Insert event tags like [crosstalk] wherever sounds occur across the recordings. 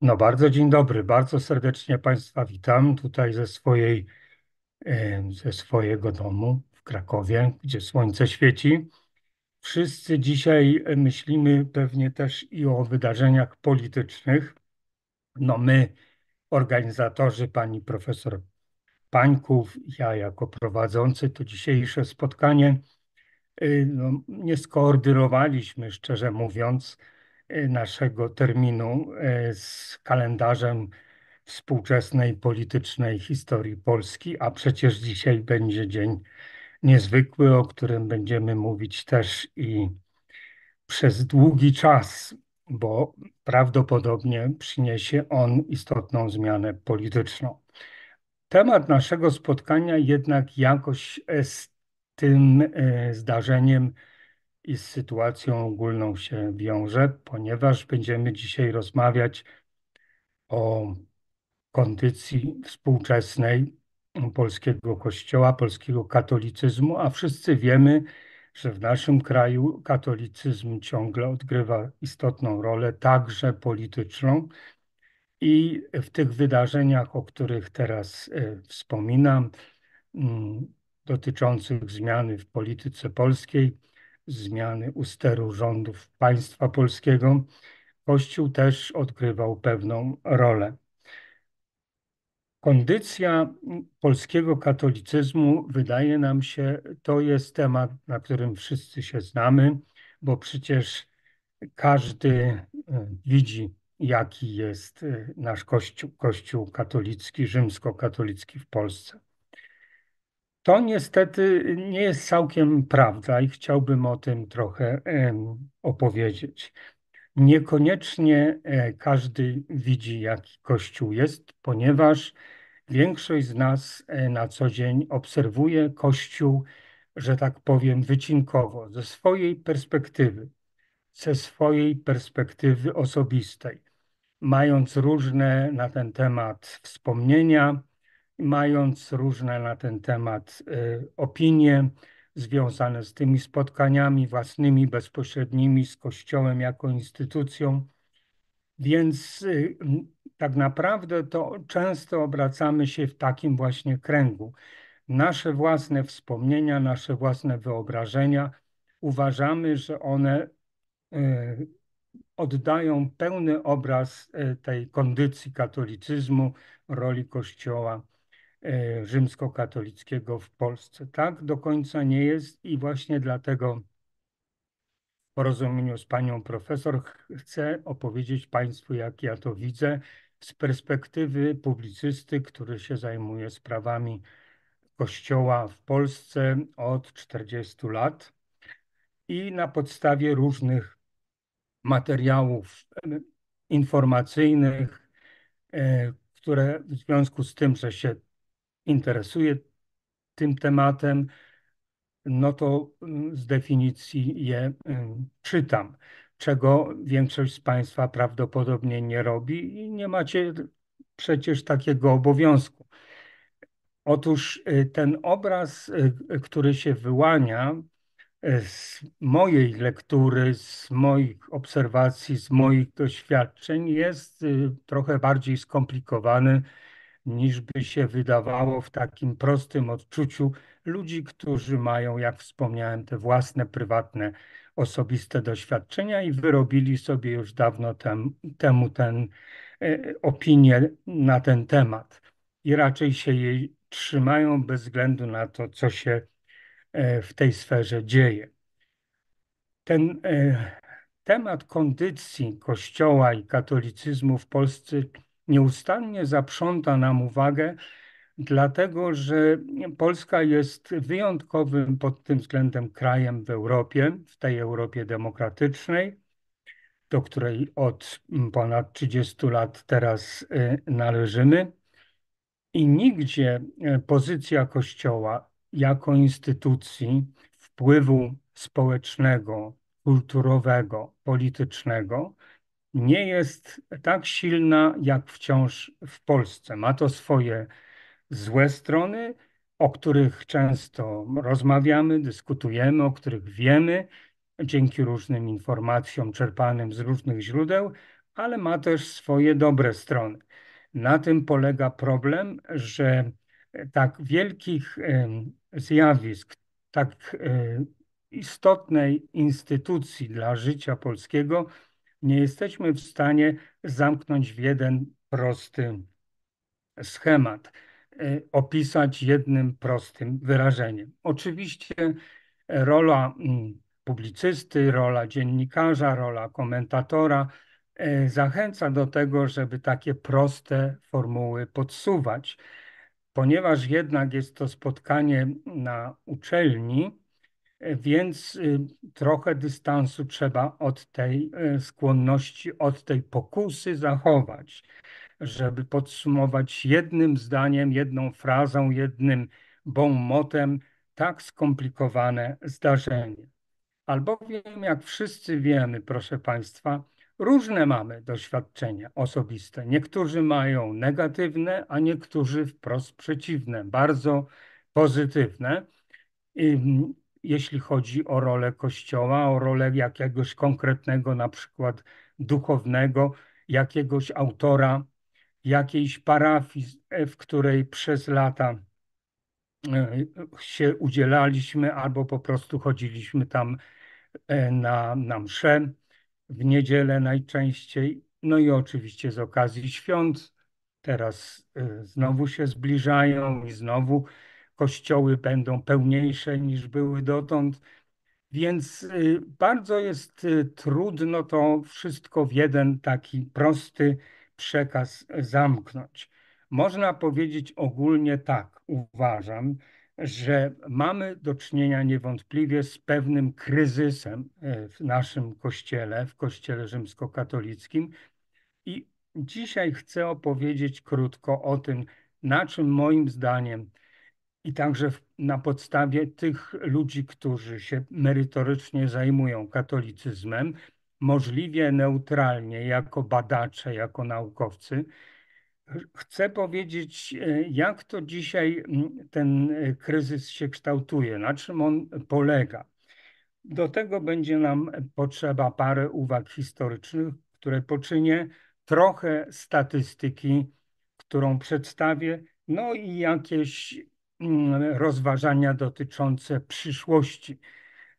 No bardzo dzień dobry, bardzo serdecznie Państwa witam tutaj ze swojej, e, ze swojego domu w Krakowie, gdzie słońce świeci. Wszyscy dzisiaj myślimy pewnie też i o wydarzeniach politycznych. No my, organizatorzy, pani profesor Pańków, ja jako prowadzący to dzisiejsze spotkanie, e, no, nie skoordynowaliśmy, szczerze mówiąc, naszego terminu z kalendarzem współczesnej politycznej historii Polski, a przecież dzisiaj będzie dzień niezwykły, o którym będziemy mówić też i przez długi czas, bo prawdopodobnie przyniesie on istotną zmianę polityczną. Temat naszego spotkania jednak jakoś z tym e, zdarzeniem i z sytuacją ogólną się wiąże, ponieważ będziemy dzisiaj rozmawiać o kondycji współczesnej polskiego kościoła, polskiego katolicyzmu, a wszyscy wiemy, że w naszym kraju katolicyzm ciągle odgrywa istotną rolę, także polityczną. I w tych wydarzeniach, o których teraz e, wspominam, mm, dotyczących zmiany w polityce polskiej, zmiany usteru rządów państwa polskiego, Kościół też odgrywał pewną rolę. Kondycja polskiego katolicyzmu, wydaje nam się, to jest temat, na którym wszyscy się znamy, bo przecież każdy e, widzi, jaki jest e, nasz Kościół, Kościół katolicki, rzymskokatolicki w Polsce. To niestety nie jest całkiem prawda i chciałbym o tym trochę opowiedzieć. Niekoniecznie e, każdy widzi, jaki Kościół jest, ponieważ większość z nas e, na co dzień obserwuje Kościół, że tak powiem, wycinkowo, ze swojej perspektywy, ze swojej perspektywy osobistej, mając różne na ten temat wspomnienia, mając różne na ten temat e, opinie, związane z tymi spotkaniami własnymi, bezpośrednimi z Kościołem jako instytucją. Więc y, tak naprawdę to często obracamy się w takim właśnie kręgu. Nasze własne wspomnienia, nasze własne wyobrażenia, uważamy, że one y, oddają pełny obraz y, tej kondycji katolicyzmu, roli Kościoła rzymskokatolickiego w Polsce. Tak do końca nie jest i właśnie dlatego w porozumieniu z panią profesor chcę opowiedzieć państwu, jak ja to widzę z perspektywy publicysty, który się zajmuje sprawami Kościoła w Polsce od 40 lat i na podstawie różnych materiałów e, informacyjnych, e, które w związku z tym, że się interesuje tym tematem, no to mm, z definicji je mm, czytam, czego większość z Państwa prawdopodobnie nie robi i nie macie przecież takiego obowiązku. Otóż y, ten obraz, y, który się wyłania y, z mojej lektury, z moich obserwacji, z moich doświadczeń, jest trochę bardziej skomplikowany niż by się wydawało w takim prostym odczuciu ludzi, którzy mają, jak wspomniałem, te własne, prywatne, osobiste doświadczenia i wyrobili sobie już dawno tem, temu ten e, opinię na ten temat. I raczej się jej trzymają bez względu na to, co się e, w tej sferze dzieje. Ten e, temat kondycji Kościoła i katolicyzmu w Polsce nieustannie zaprząta nam uwagę, dlatego że Polska jest wyjątkowym pod tym względem krajem w Europie, w tej Europie demokratycznej, do której od ponad 30 lat teraz y, należymy. I nigdzie y, pozycja Kościoła jako instytucji wpływu społecznego, kulturowego, politycznego nie jest tak silna jak wciąż w Polsce. Ma to swoje złe strony, o których często rozmawiamy, dyskutujemy, o których wiemy dzięki różnym informacjom czerpanym z różnych źródeł, ale ma też swoje dobre strony. Na tym polega problem, że tak wielkich zjawisk, tak e, istotnej instytucji dla życia polskiego nie jesteśmy w stanie zamknąć w jeden prosty schemat, e, opisać jednym prostym wyrażeniem. Oczywiście rola mm, publicysty, rola dziennikarza, rola komentatora e, zachęca do tego, żeby takie proste formuły podsuwać. Ponieważ jednak jest to spotkanie na uczelni, więc y, trochę dystansu trzeba od tej e, skłonności, od tej pokusy zachować, żeby podsumować jednym zdaniem, jedną frazą, jednym bonmotem tak skomplikowane zdarzenie. Albowiem, jak wszyscy wiemy, proszę Państwa, różne mamy doświadczenia osobiste. Niektórzy mają negatywne, a niektórzy wprost przeciwne, bardzo pozytywne. Jeśli chodzi o rolę Kościoła, o rolę jakiegoś konkretnego, na przykład duchownego, jakiegoś autora, jakiejś parafii, w której przez lata e, się udzielaliśmy, albo po prostu chodziliśmy tam e, na, na msze w niedzielę najczęściej. No i oczywiście z okazji świąt. Teraz y, znowu się zbliżają i znowu kościoły będą pełniejsze niż były dotąd. Więc y, bardzo jest y, trudno to wszystko w jeden taki prosty przekaz zamknąć. Można powiedzieć ogólnie tak, uważam, że mamy do czynienia niewątpliwie z pewnym kryzysem e, w naszym kościele, w kościele rzymskokatolickim. I dzisiaj chcę opowiedzieć krótko o tym, na czym moim zdaniem i także na podstawie tych ludzi, którzy się merytorycznie zajmują katolicyzmem, możliwie neutralnie, jako badacze, jako naukowcy, Chcę powiedzieć, e, jak to dzisiaj ten e, kryzys się kształtuje, na czym on polega. Do tego będzie nam potrzeba parę uwag historycznych, które poczynię, trochę statystyki, którą przedstawię, no i jakieś rozważania dotyczące przyszłości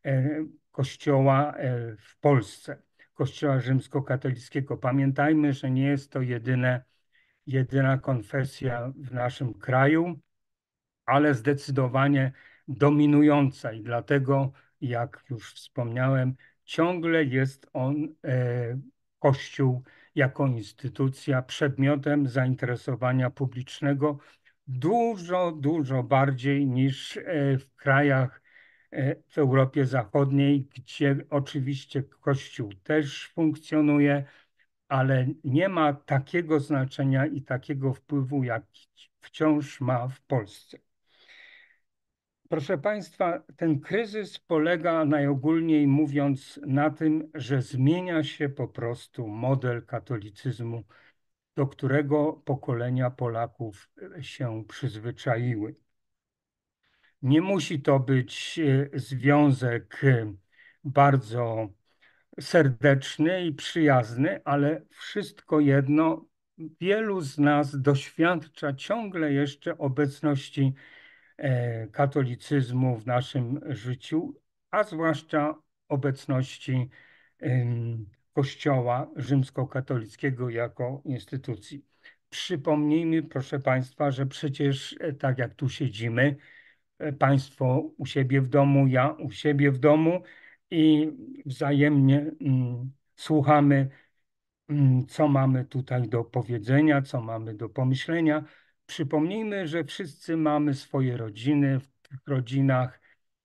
e, Kościoła w Polsce, Kościoła rzymskokatolickiego. Pamiętajmy, że nie jest to jedyne jedyna konfesja w naszym kraju, ale zdecydowanie dominująca i dlatego, jak już wspomniałem, ciągle jest on, e, Kościół jako instytucja, przedmiotem zainteresowania publicznego dużo, dużo bardziej niż e, w krajach e, w Europie Zachodniej, gdzie oczywiście Kościół też funkcjonuje, ale nie ma takiego znaczenia i takiego wpływu, jak wciąż ma w Polsce. Proszę Państwa, ten kryzys polega najogólniej mówiąc na tym, że zmienia się po prostu model katolicyzmu, do którego pokolenia Polaków się przyzwyczaiły. Nie musi to być e, związek e, bardzo serdeczny i przyjazny, ale wszystko jedno, wielu z nas doświadcza ciągle jeszcze obecności e, katolicyzmu w naszym życiu, a zwłaszcza obecności Kościoła rzymskokatolickiego jako instytucji. Przypomnijmy, proszę Państwa, że przecież e, tak jak tu siedzimy, e, Państwo u siebie w domu, ja u siebie w domu, i wzajemnie mm, słuchamy, mm, co mamy tutaj do powiedzenia, co mamy do pomyślenia. Przypomnijmy, że wszyscy mamy swoje rodziny, w tych rodzinach,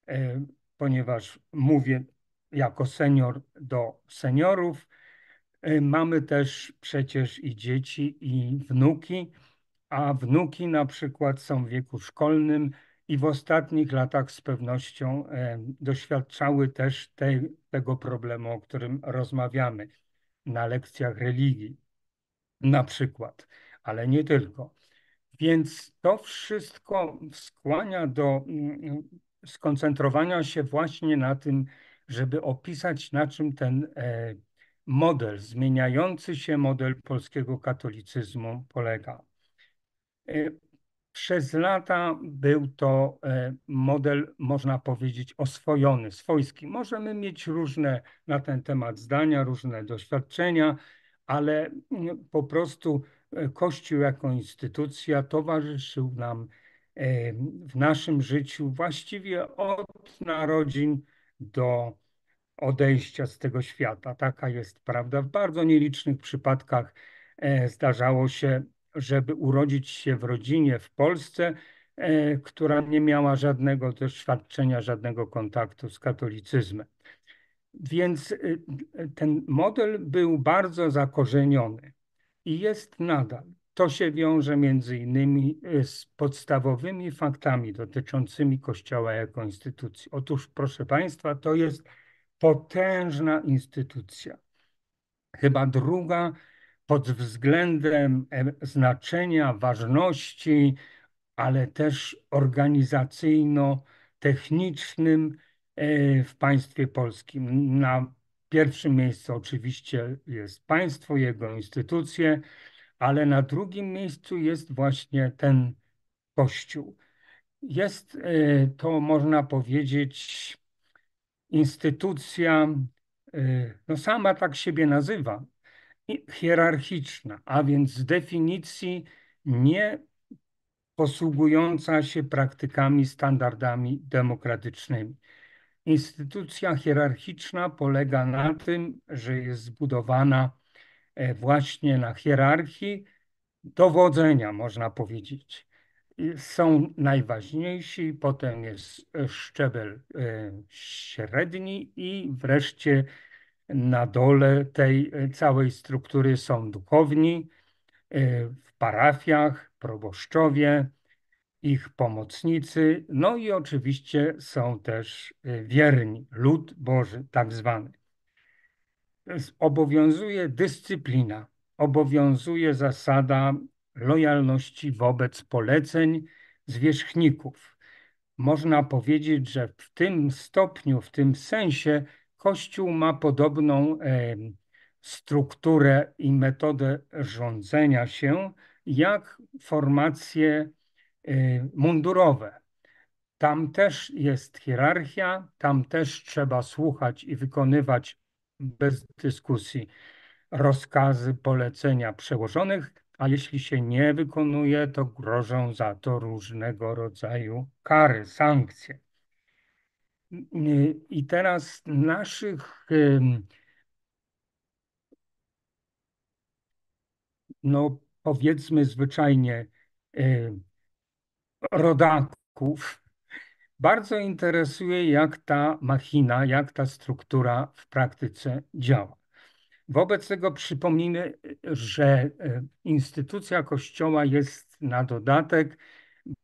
e, ponieważ mówię jako senior do seniorów, e, mamy też przecież i dzieci, i wnuki, a wnuki na przykład są w wieku szkolnym, i w ostatnich latach z pewnością e, doświadczały też te, tego problemu, o którym rozmawiamy na lekcjach religii, na przykład, ale nie tylko. Więc to wszystko skłania do mm, skoncentrowania się właśnie na tym, żeby opisać, na czym ten e, model, zmieniający się model polskiego katolicyzmu polega? E, przez lata był to e, model, można powiedzieć, oswojony, swojski. Możemy mieć różne na ten temat zdania, różne doświadczenia, ale mm, po prostu Kościół jako instytucja towarzyszył nam w naszym życiu właściwie od narodzin do odejścia z tego świata. Taka jest prawda. W bardzo nielicznych przypadkach e, zdarzało się, żeby urodzić się w rodzinie w Polsce, e, która nie miała żadnego doświadczenia, żadnego kontaktu z katolicyzmem. Więc y, ten model był bardzo zakorzeniony i jest nadal. To się wiąże między innymi y, z podstawowymi faktami dotyczącymi Kościoła jako instytucji. Otóż, proszę Państwa, to jest potężna instytucja. Chyba druga pod względem e, znaczenia, ważności, ale też organizacyjno-technicznym e, w państwie polskim. Na pierwszym miejscu oczywiście jest państwo, jego instytucje, ale na drugim miejscu jest właśnie ten Kościół. Jest e, to, można powiedzieć, instytucja, y, no sama tak siebie nazywa, hierarchiczna, a więc z definicji nie posługująca się praktykami, standardami demokratycznymi. Instytucja hierarchiczna polega na tym, że jest zbudowana e, właśnie na hierarchii dowodzenia, można powiedzieć są najważniejsi, potem jest szczebel e, średni i wreszcie na dole tej e, całej struktury są duchowni e, w parafiach, proboszczowie, ich pomocnicy, no i oczywiście są też wierni, lud Boży tak zwany. Obowiązuje dyscyplina, obowiązuje zasada lojalności wobec poleceń zwierzchników. Można powiedzieć, że w tym stopniu, w tym sensie Kościół ma podobną strukturę i metodę rządzenia się jak formacje e, mundurowe. Tam też jest hierarchia, tam też trzeba słuchać i wykonywać bez dyskusji rozkazy, polecenia przełożonych, a jeśli się nie wykonuje, to grożą za to różnego rodzaju kary, sankcje. I teraz naszych no powiedzmy zwyczajnie rodaków bardzo interesuje, jak ta machina, jak ta struktura w praktyce działa. Wobec tego przypomnijmy, że e, instytucja Kościoła jest na dodatek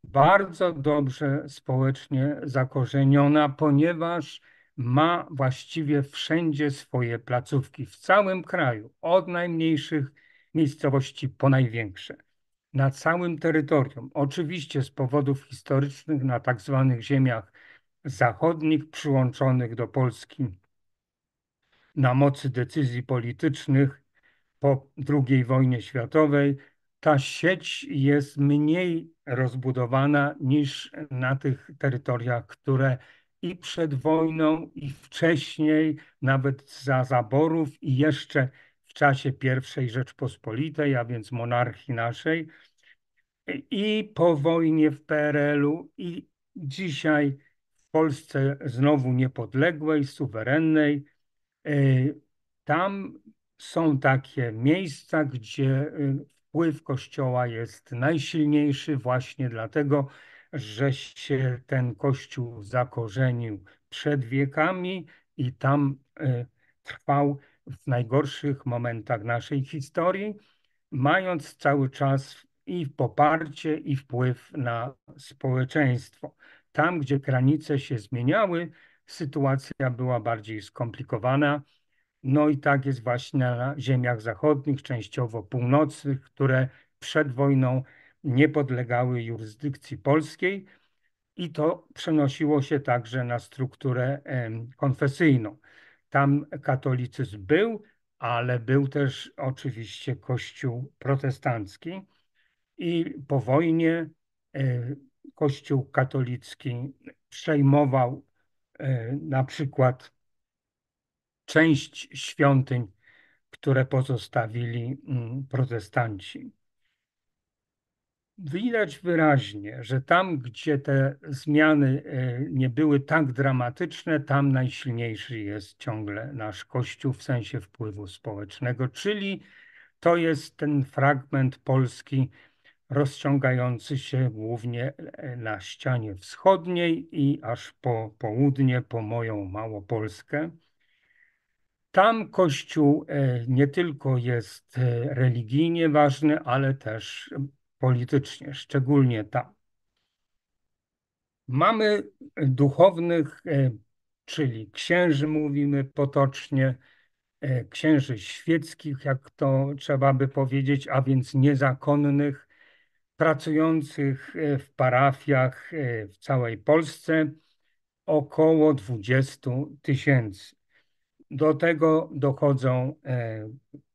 bardzo dobrze społecznie zakorzeniona, ponieważ ma właściwie wszędzie swoje placówki w całym kraju, od najmniejszych miejscowości po największe, na całym terytorium. Oczywiście z powodów historycznych na tak zwanych ziemiach zachodnich przyłączonych do Polski na mocy decyzji politycznych po II wojnie światowej, ta sieć jest mniej rozbudowana niż na tych terytoriach, które i przed wojną, i wcześniej, nawet za zaborów, i jeszcze w czasie I Rzeczpospolitej, a więc monarchii naszej, i po wojnie w PRL-u, i dzisiaj w Polsce znowu niepodległej, suwerennej, E, tam są takie miejsca, gdzie e, wpływ Kościoła jest najsilniejszy właśnie dlatego, że się ten Kościół zakorzenił przed wiekami i tam e, trwał w najgorszych momentach naszej historii, mając cały czas i poparcie, i wpływ na społeczeństwo. Tam, gdzie granice się zmieniały, sytuacja była bardziej skomplikowana. No i tak jest właśnie na ziemiach zachodnich, częściowo północnych, które przed wojną nie podlegały jurysdykcji polskiej i to przenosiło się także na strukturę konfesyjną. Tam katolicyzm był, ale był też oczywiście Kościół protestancki i po wojnie e, Kościół katolicki przejmował e, na przykład część świątyń, które pozostawili mm, protestanci. Widać wyraźnie, że tam, gdzie te zmiany e, nie były tak dramatyczne, tam najsilniejszy jest ciągle nasz Kościół w sensie wpływu społecznego, czyli to jest ten fragment Polski rozciągający się głównie e, na ścianie wschodniej i aż po południe, po moją Małopolskę. Tam Kościół e, nie tylko jest religijnie ważny, ale też politycznie, szczególnie tam. Mamy duchownych, e, czyli księży, mówimy potocznie, e, księży świeckich, jak to trzeba by powiedzieć, a więc niezakonnych, pracujących e, w parafiach w całej Polsce, około 20 tysięcy. Do tego dochodzą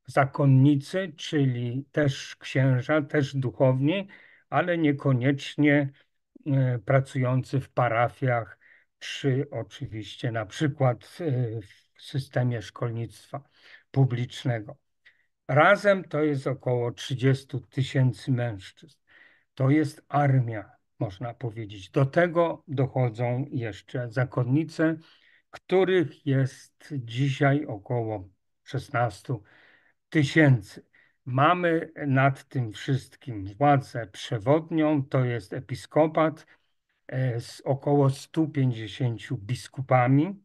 zakonnicy, czyli też księża, też duchowni, ale niekoniecznie e, pracujący w parafiach, czy oczywiście na przykład e, w systemie szkolnictwa publicznego. Razem to jest około 30 tysięcy mężczyzn. To jest armia, można powiedzieć. Do tego dochodzą jeszcze zakonnice, których jest dzisiaj około 16 tysięcy. Mamy nad tym wszystkim władzę przewodnią, to jest episkopat e, z około 150 biskupami.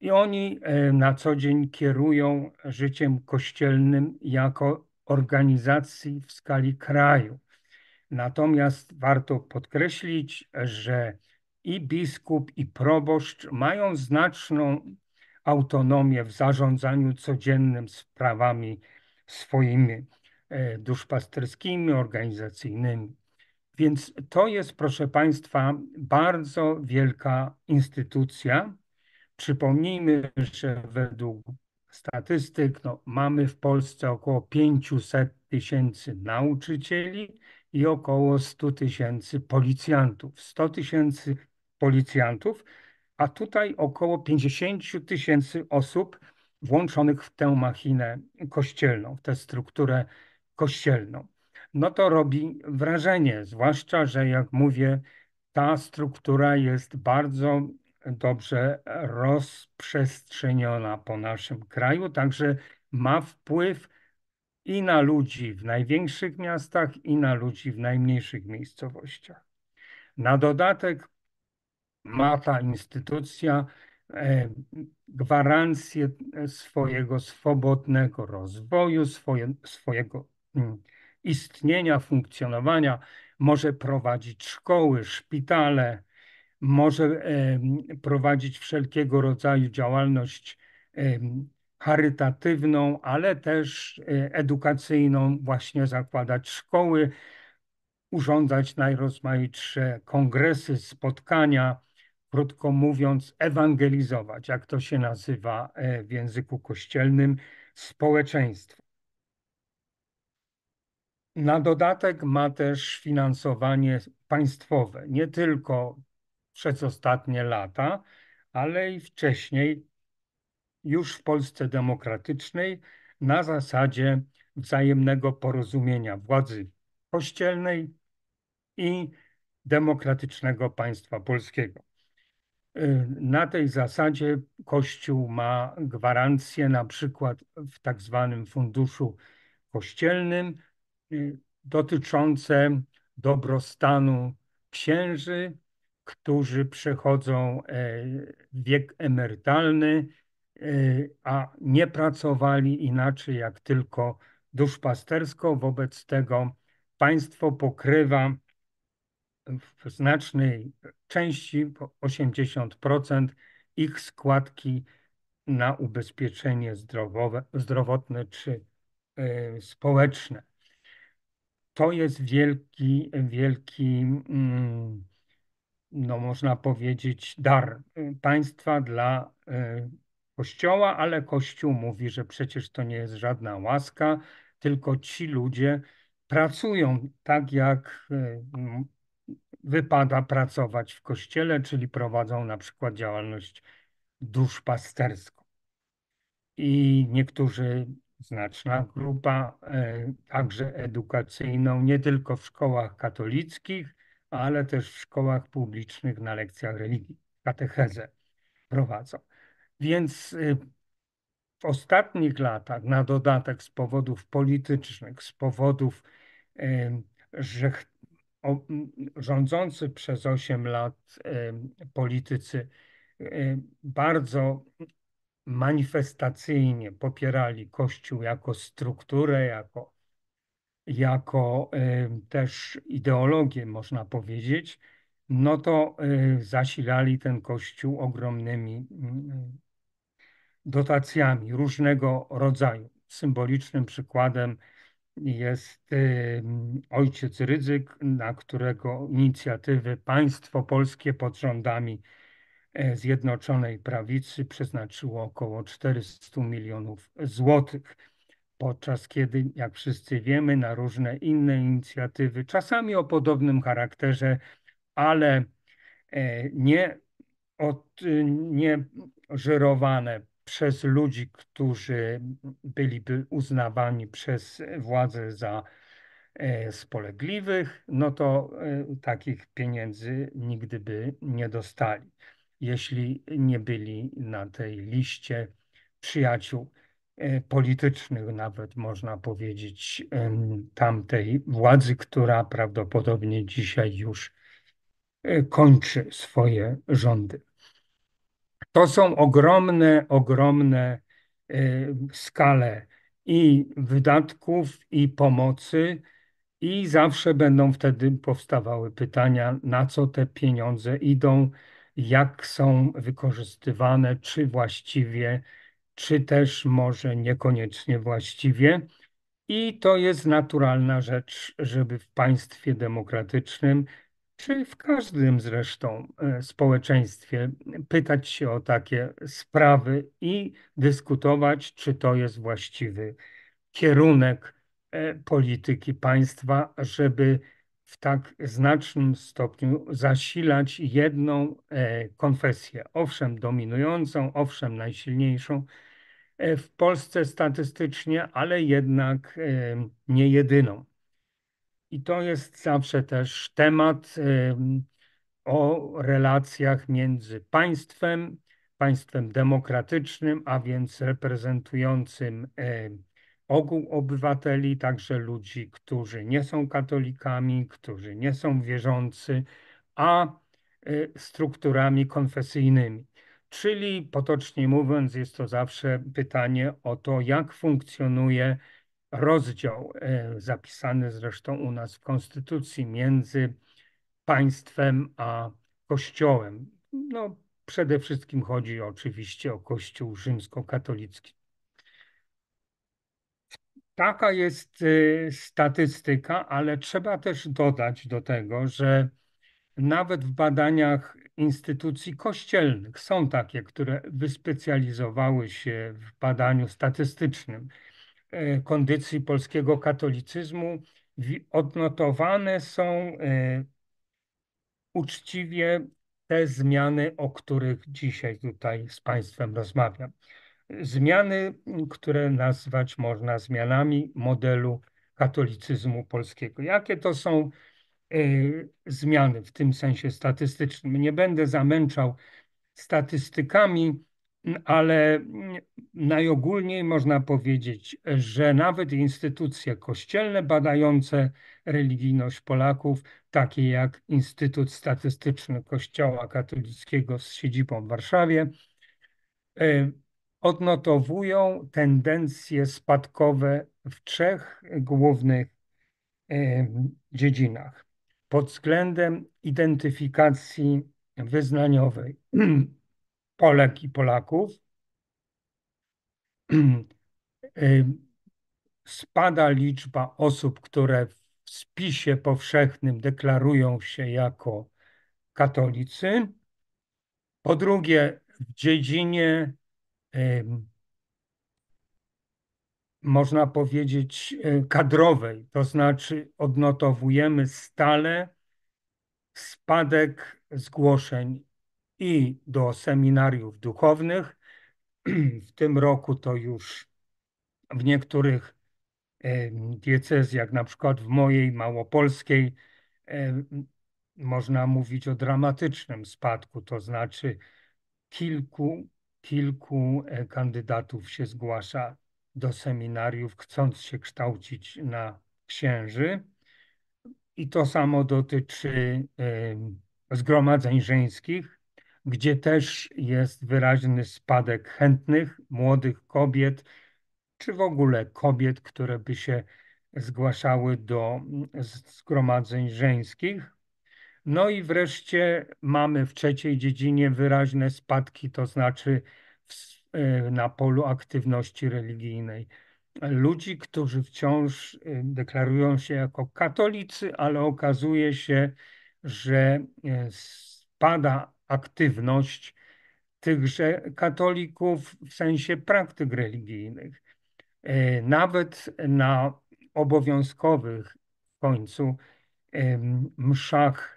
I oni e, na co dzień kierują życiem kościelnym jako organizacji w skali kraju. Natomiast warto podkreślić, że i biskup, i proboszcz mają znaczną autonomię w zarządzaniu codziennym sprawami swoimi e, duszpasterskimi, organizacyjnymi. Więc to jest, proszę Państwa, bardzo wielka instytucja. Przypomnijmy, że według statystyk no, mamy w Polsce około 500 tysięcy nauczycieli i około 100 tysięcy policjantów. 100 tysięcy policjantów a tutaj około 50 tysięcy osób włączonych w tę machinę kościelną, w tę strukturę kościelną. No to robi wrażenie, zwłaszcza, że jak mówię, ta struktura jest bardzo dobrze rozprzestrzeniona po naszym kraju, także ma wpływ i na ludzi w największych miastach, i na ludzi w najmniejszych miejscowościach. Na dodatek ma ta instytucja e, gwarancję swojego swobodnego rozwoju, swoje, swojego mm, istnienia, funkcjonowania, może prowadzić szkoły, szpitale, może e, prowadzić wszelkiego rodzaju działalność e, charytatywną, ale też edukacyjną, właśnie zakładać szkoły, urządzać najrozmaitsze kongresy, spotkania, krótko mówiąc, ewangelizować, jak to się nazywa e, w języku kościelnym, społeczeństwo. Na dodatek ma też finansowanie państwowe, nie tylko przez ostatnie lata, ale i wcześniej, już w Polsce demokratycznej, na zasadzie wzajemnego porozumienia władzy kościelnej i demokratycznego państwa polskiego. Y, na tej zasadzie Kościół ma gwarancję na przykład w tak zwanym funduszu kościelnym y, dotyczące dobrostanu księży, którzy przechodzą e, wiek emerytalny, y, a nie pracowali inaczej jak tylko duszpastersko. Wobec tego państwo pokrywa w znacznej części, 80% ich składki na ubezpieczenie zdrowowe, zdrowotne czy y, społeczne. To jest wielki, wielki, mm, no można powiedzieć, dar państwa dla y, Kościoła, ale Kościół mówi, że przecież to nie jest żadna łaska, tylko ci ludzie pracują tak, jak e, wypada pracować w Kościele, czyli prowadzą na przykład działalność duszpasterską. I niektórzy, znaczna grupa, e, także edukacyjną, nie tylko w szkołach katolickich, ale też w szkołach publicznych na lekcjach religii, katechezę prowadzą. Więc y, w ostatnich latach, na dodatek z powodów politycznych, z powodów, że rządzący przez 8 lat politycy bardzo manifestacyjnie popierali Kościół jako strukturę, jako, jako też ideologię, można powiedzieć, no to y, zasilali ten Kościół ogromnymi dotacjami różnego rodzaju. Symbolicznym przykładem jest ojciec Rydzyk, na którego inicjatywy państwo polskie pod rządami e, Zjednoczonej Prawicy przeznaczyło około 400 milionów złotych. Podczas kiedy, jak wszyscy wiemy, na różne inne inicjatywy, czasami o podobnym charakterze, ale e, nie, od, nie żyrowane przez ludzi, którzy byliby uznawani przez władze za e, spolegliwych, no to e, takich pieniędzy nigdy by nie dostali, jeśli nie byli na tej liście przyjaciół politycznych, nawet można powiedzieć, tamtej władzy, która prawdopodobnie dzisiaj już E, kończy swoje rządy. To są ogromne, ogromne e, skale i wydatków, i pomocy, i zawsze będą wtedy powstawały pytania, na co te pieniądze idą, jak są wykorzystywane, czy właściwie, czy też może niekoniecznie właściwie. I to jest naturalna rzecz, żeby w państwie demokratycznym czy w każdym zresztą e, społeczeństwie pytać się o takie sprawy i dyskutować, czy to jest właściwy kierunek e, polityki państwa, żeby w tak znacznym stopniu zasilać jedną e, konfesję, owszem dominującą, owszem najsilniejszą w Polsce statystycznie, ale jednak nie jedyną. I to jest zawsze też temat o relacjach między państwem, państwem demokratycznym, a więc reprezentującym ogół obywateli, także ludzi, którzy nie są katolikami, którzy nie są wierzący, a e, strukturami konfesyjnymi. Czyli potocznie mówiąc, jest to zawsze pytanie o to, jak funkcjonuje rozdział e, zapisany zresztą u nas w Konstytucji między państwem a Kościołem. No, przede wszystkim chodzi oczywiście o Kościół rzymskokatolicki. Taka jest e, statystyka, ale trzeba też dodać do tego, że nawet w badaniach instytucji kościelnych są takie, które wyspecjalizowały się w badaniu statystycznym kondycji polskiego katolicyzmu odnotowane są e, uczciwie te zmiany, o których dzisiaj tutaj z Państwem rozmawiam. Zmiany, które nazwać można zmianami modelu katolicyzmu polskiego. Jakie to są e, zmiany w tym sensie statystycznym? Nie będę zamęczał statystykami, ale najogólniej można powiedzieć, że nawet instytucje kościelne badające religijność Polaków, takie jak Instytut Statystyczny Kościoła Katolickiego z siedzibą w Warszawie, e, odnotowują tendencje spadkowe w trzech głównych e, dziedzinach. Pod względem identyfikacji wyznaniowej [clears throat] Polek i Polaków. [clears throat] Spada liczba osób, które w spisie powszechnym deklarują się jako katolicy. Po drugie, w dziedzinie można powiedzieć, kadrowej, to znaczy odnotowujemy stale spadek zgłoszeń i do seminariów duchownych. W tym roku to już w niektórych diecezjach, na przykład w mojej małopolskiej, można mówić o dramatycznym spadku, to znaczy kilku, kilku e, kandydatów się zgłasza do seminariów, chcąc się kształcić na księży. I to samo dotyczy zgromadzeń żeńskich, gdzie też jest wyraźny spadek chętnych młodych kobiet, czy w ogóle kobiet, które by się zgłaszały do zgromadzeń żeńskich. No i wreszcie mamy w trzeciej dziedzinie wyraźne spadki, to znaczy w, e, na polu aktywności religijnej. Ludzi, którzy wciąż e, deklarują się jako katolicy, ale okazuje się, że e, spada aktywność tychże katolików w sensie praktyk religijnych. Nawet na obowiązkowych w końcu mszach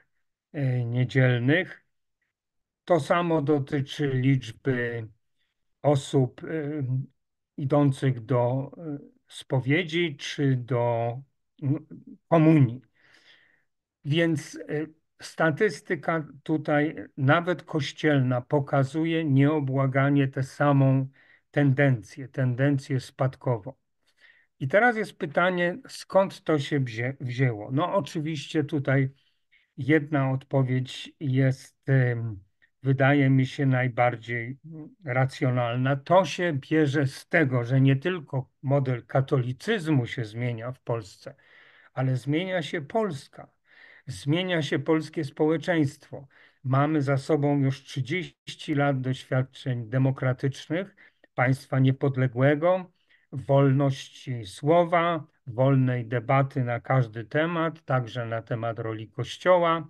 E, niedzielnych. To samo dotyczy liczby osób e, idących do e, spowiedzi czy do komunii. Więc statystyka tutaj, nawet kościelna, pokazuje nieobłaganie tę samą tendencję, tendencję spadkową. I teraz jest pytanie, skąd to się wzięło? No, oczywiście tutaj Jedna odpowiedź jest, wydaje mi się, najbardziej racjonalna. To się bierze z tego, że nie tylko model katolicyzmu się zmienia w Polsce, ale zmienia się Polska, zmienia się polskie społeczeństwo. Mamy za sobą już 30 lat doświadczeń demokratycznych, państwa niepodległego, wolności słowa, wolnej debaty na każdy temat, także na temat roli Kościoła.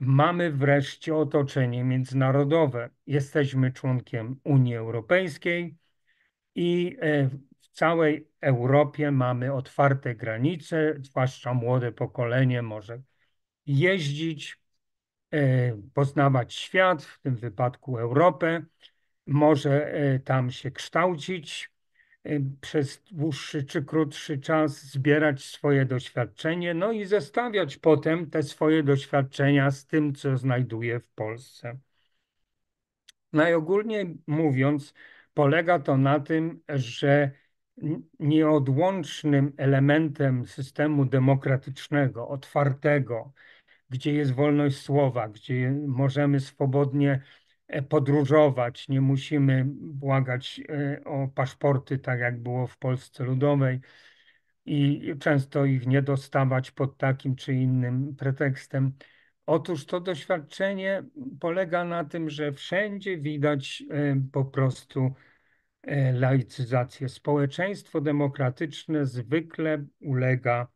Mamy wreszcie otoczenie międzynarodowe. Jesteśmy członkiem Unii Europejskiej i e, w całej Europie mamy otwarte granice, zwłaszcza młode pokolenie może jeździć, e, poznawać świat, w tym wypadku Europę, może e, tam się kształcić, Y, przez dłuższy czy krótszy czas zbierać swoje doświadczenie, no i zestawiać potem te swoje doświadczenia z tym, co znajduje w Polsce. Najogólniej mówiąc, polega to na tym, że nieodłącznym elementem systemu demokratycznego, otwartego, gdzie jest wolność słowa, gdzie możemy swobodnie E, podróżować, nie musimy błagać e, o paszporty, tak jak było w Polsce Ludowej i często ich nie dostawać pod takim czy innym pretekstem. Otóż to doświadczenie polega na tym, że wszędzie widać e, po prostu laicyzację. Społeczeństwo demokratyczne zwykle ulega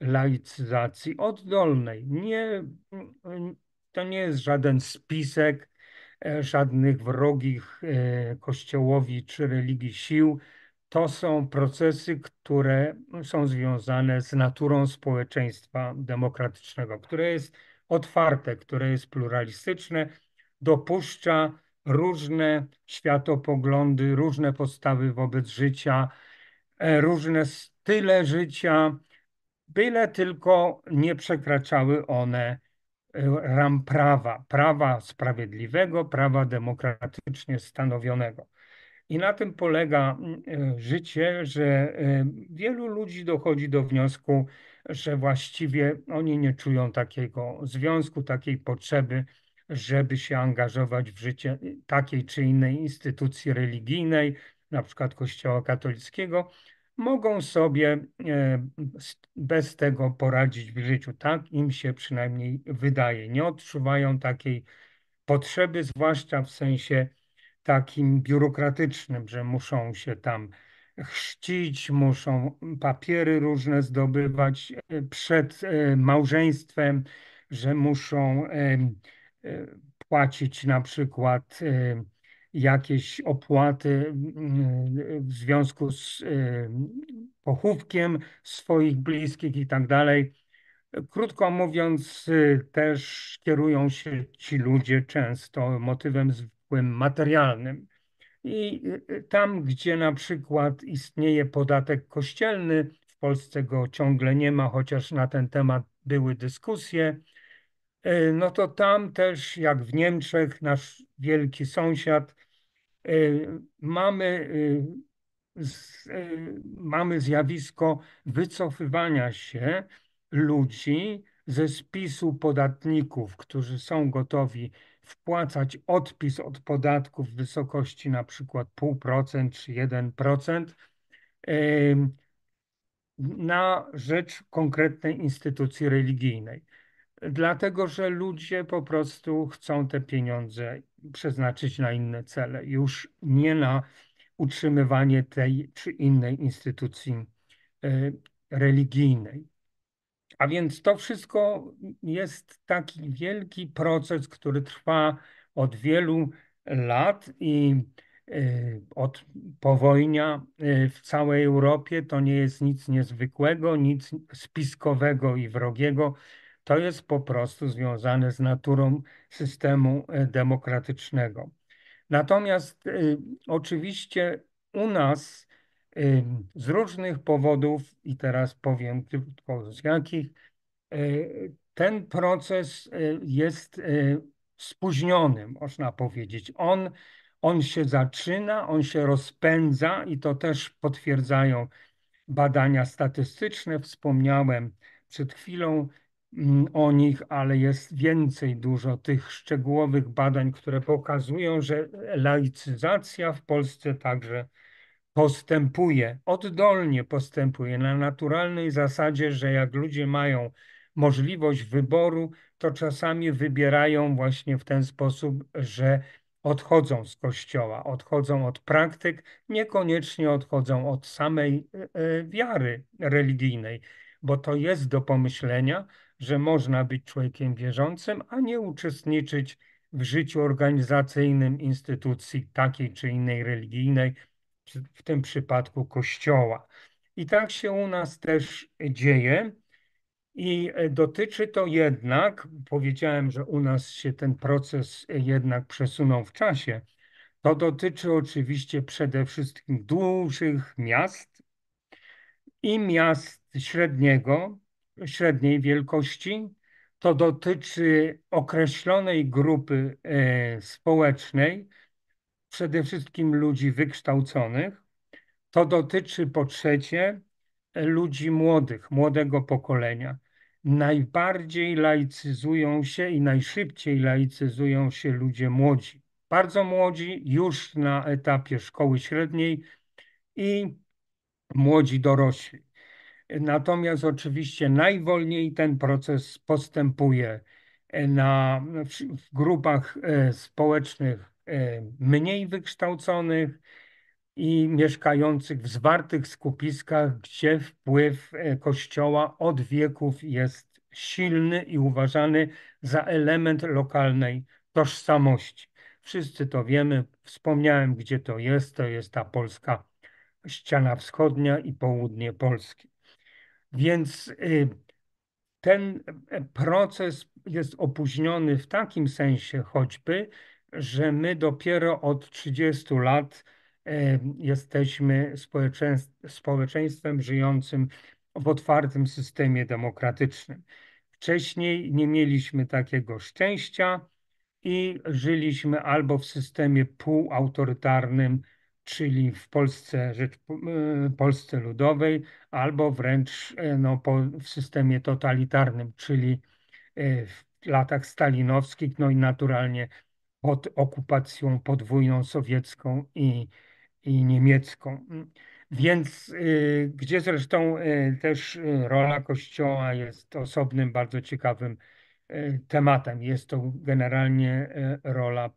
laicyzacji oddolnej. Nie, to nie jest żaden spisek, E, żadnych wrogich e, Kościołowi czy religii sił. To są procesy, które są związane z naturą społeczeństwa demokratycznego, które jest otwarte, które jest pluralistyczne, dopuszcza różne światopoglądy, różne postawy wobec życia, e, różne style życia, byle tylko nie przekraczały one ram prawa, prawa sprawiedliwego, prawa demokratycznie stanowionego. I na tym polega e, życie, że e, wielu ludzi dochodzi do wniosku, że właściwie oni nie czują takiego związku, takiej potrzeby, żeby się angażować w życie takiej czy innej instytucji religijnej, na przykład Kościoła katolickiego, mogą sobie e, bez tego poradzić w życiu. Tak im się przynajmniej wydaje. Nie odczuwają takiej potrzeby, zwłaszcza w sensie takim biurokratycznym, że muszą się tam chrzcić, muszą papiery różne zdobywać e, przed e, małżeństwem, że muszą płacić na przykład jakieś opłaty w związku z pochówkiem swoich bliskich i tak dalej. Krótko mówiąc, też kierują się ci ludzie często motywem zwykłym materialnym. I tam, gdzie na przykład istnieje podatek kościelny, w Polsce go ciągle nie ma, chociaż na ten temat były dyskusje, no to tam też, jak w Niemczech, nasz wielki sąsiad, e, mamy, e, mamy zjawisko wycofywania się ludzi ze spisu podatników, którzy są gotowi wpłacać odpis od podatków w wysokości na przykład 0,5% czy 1% na rzecz konkretnej instytucji religijnej. Dlatego, że ludzie po prostu chcą te pieniądze przeznaczyć na inne cele, już nie na utrzymywanie tej czy innej instytucji e, religijnej. A więc to wszystko jest taki wielki proces, który trwa od wielu lat i y, od powojnia y, w całej Europie to nie jest nic niezwykłego, nic spiskowego i wrogiego. To jest po prostu związane z naturą systemu y, demokratycznego. Natomiast oczywiście u nas z różnych powodów, i teraz powiem tylko z jakich, e, ten proces e, jest e, spóźniony, można powiedzieć. On, on się zaczyna, on się rozpędza i to też potwierdzają badania statystyczne. Wspomniałem przed chwilą o nich, ale jest więcej dużo tych szczegółowych badań, które pokazują, że laicyzacja w Polsce także postępuje, oddolnie postępuje na naturalnej zasadzie, że jak ludzie mają możliwość wyboru, to czasami wybierają właśnie w ten sposób, że odchodzą z kościoła, odchodzą od praktyk, niekoniecznie odchodzą od samej e, e, wiary religijnej, bo to jest do pomyślenia, że można być człowiekiem wierzącym, a nie uczestniczyć w życiu organizacyjnym instytucji takiej czy innej religijnej, w tym przypadku Kościoła. I tak się u nas też dzieje. I e, dotyczy to jednak, powiedziałem, że u nas się ten proces jednak przesunął w czasie. To dotyczy oczywiście przede wszystkim dużych miast i miast średniego, średniej wielkości. To dotyczy określonej grupy e, społecznej, przede wszystkim ludzi wykształconych. To dotyczy po trzecie ludzi młodych, młodego pokolenia. Najbardziej laicyzują się i najszybciej laicyzują się ludzie młodzi. Bardzo młodzi, już na etapie szkoły średniej i młodzi dorośli. Natomiast oczywiście najwolniej ten proces postępuje na, w grupach e, społecznych E, mniej wykształconych i mieszkających w zwartych skupiskach, gdzie wpływ e, Kościoła od wieków jest silny i uważany za element lokalnej tożsamości. Wszyscy to wiemy, wspomniałem, gdzie to jest. To jest ta polska ściana wschodnia i południe Polski. Więc y, ten e, proces jest opóźniony w takim sensie choćby, że my dopiero od 30 lat e, jesteśmy społeczeństwem żyjącym w otwartym systemie demokratycznym. Wcześniej nie mieliśmy takiego szczęścia i żyliśmy albo w systemie półautorytarnym, czyli w Polsce, Rzecz, e, Polsce Ludowej, albo wręcz e, no, po, w systemie totalitarnym, czyli w latach stalinowskich, no i naturalnie pod okupacją podwójną sowiecką i, i niemiecką. Więc gdzie zresztą też rola Kościoła jest osobnym, bardzo ciekawym tematem. Jest to generalnie rola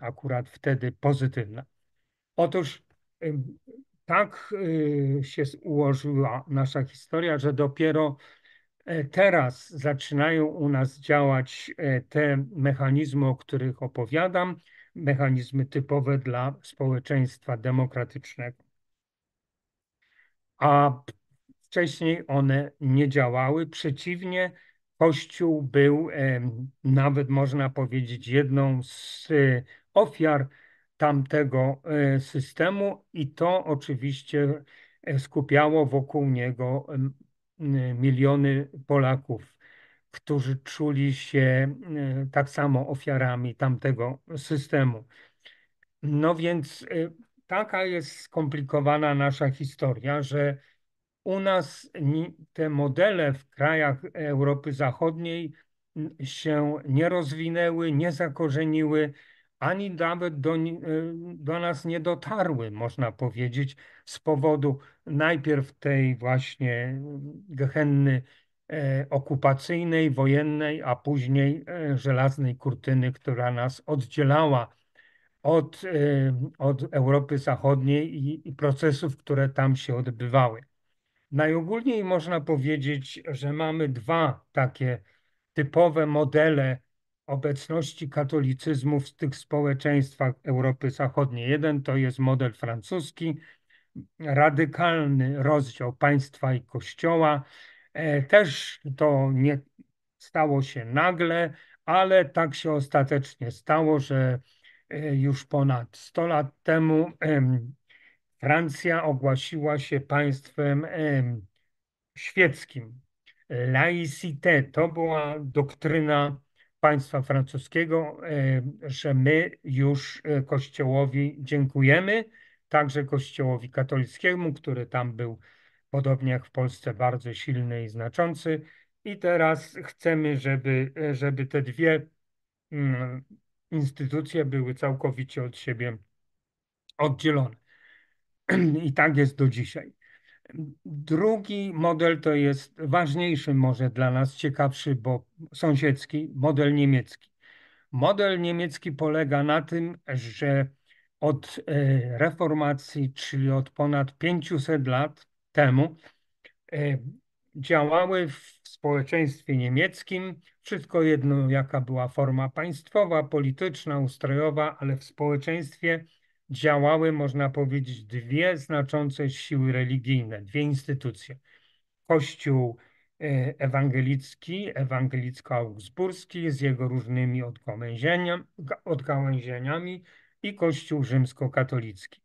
akurat wtedy pozytywna. Otóż tak się ułożyła nasza historia, że dopiero E, teraz zaczynają u nas działać e, te mechanizmy, o których opowiadam, mechanizmy typowe dla społeczeństwa demokratycznego. A wcześniej one nie działały. Przeciwnie, Kościół był nawet, można powiedzieć, jedną z ofiar tamtego e, systemu, i to oczywiście skupiało wokół niego miliony Polaków, którzy czuli się e, tak samo ofiarami tamtego systemu. No więc e, taka jest skomplikowana nasza historia, że u nas te modele w krajach Europy Zachodniej się nie rozwinęły, nie zakorzeniły, ani nawet do, e, do nas nie dotarły, można powiedzieć, z powodu najpierw tej właśnie gehenny e, okupacyjnej, wojennej, a później e, żelaznej kurtyny, która nas oddzielała od, od Europy Zachodniej i, i procesów, które tam się odbywały. Najogólniej można powiedzieć, że mamy dwa takie typowe modele obecności katolicyzmu w tych społeczeństwach Europy Zachodniej. Jeden to jest model francuski, radykalny rozdział państwa i kościoła. E, też to nie stało się nagle, ale tak się ostatecznie stało, że e, już ponad 100 lat temu Francja ogłosiła się państwem świeckim. Laicité to była doktryna państwa francuskiego, że my już e, Kościołowi dziękujemy, także Kościołowi katolickiemu, który tam był, podobnie jak w Polsce, bardzo silny i znaczący. I teraz chcemy, żeby, e, żeby te dwie mm, instytucje były całkowicie od siebie oddzielone. [clears throat] I tak jest do dzisiaj. Drugi model to jest ważniejszy, może dla nas ciekawszy, bo sąsiedzki, model niemiecki. Model niemiecki polega na tym, że od e, reformacji, czyli od ponad 500 lat temu, e, działały w społeczeństwie niemieckim, wszystko jedno jaka była forma państwowa, polityczna, ustrojowa, ale w społeczeństwie działały, można powiedzieć, dwie znaczące siły religijne, dwie instytucje. Kościół e, ewangelicki, ewangelicko-augsburski z jego różnymi odgałęzieniami i Kościół rzymskokatolicki.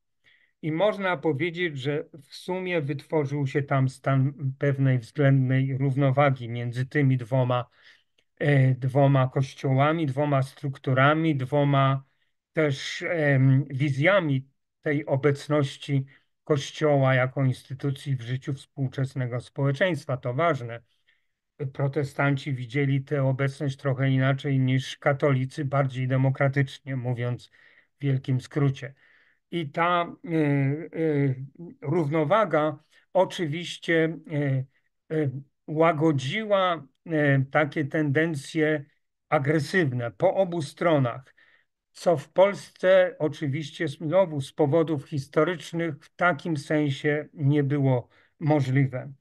I można powiedzieć, że w sumie wytworzył się tam stan pewnej względnej równowagi między tymi dwoma, e, dwoma kościołami, dwoma strukturami, dwoma też wizjami tej obecności Kościoła jako instytucji w życiu współczesnego społeczeństwa. To ważne. Protestanci widzieli tę obecność trochę inaczej niż katolicy, bardziej demokratycznie, mówiąc w wielkim skrócie. I ta y, y, równowaga oczywiście y, łagodziła takie tendencje agresywne po obu stronach co w Polsce oczywiście znowu z powodów historycznych w takim sensie nie było możliwe.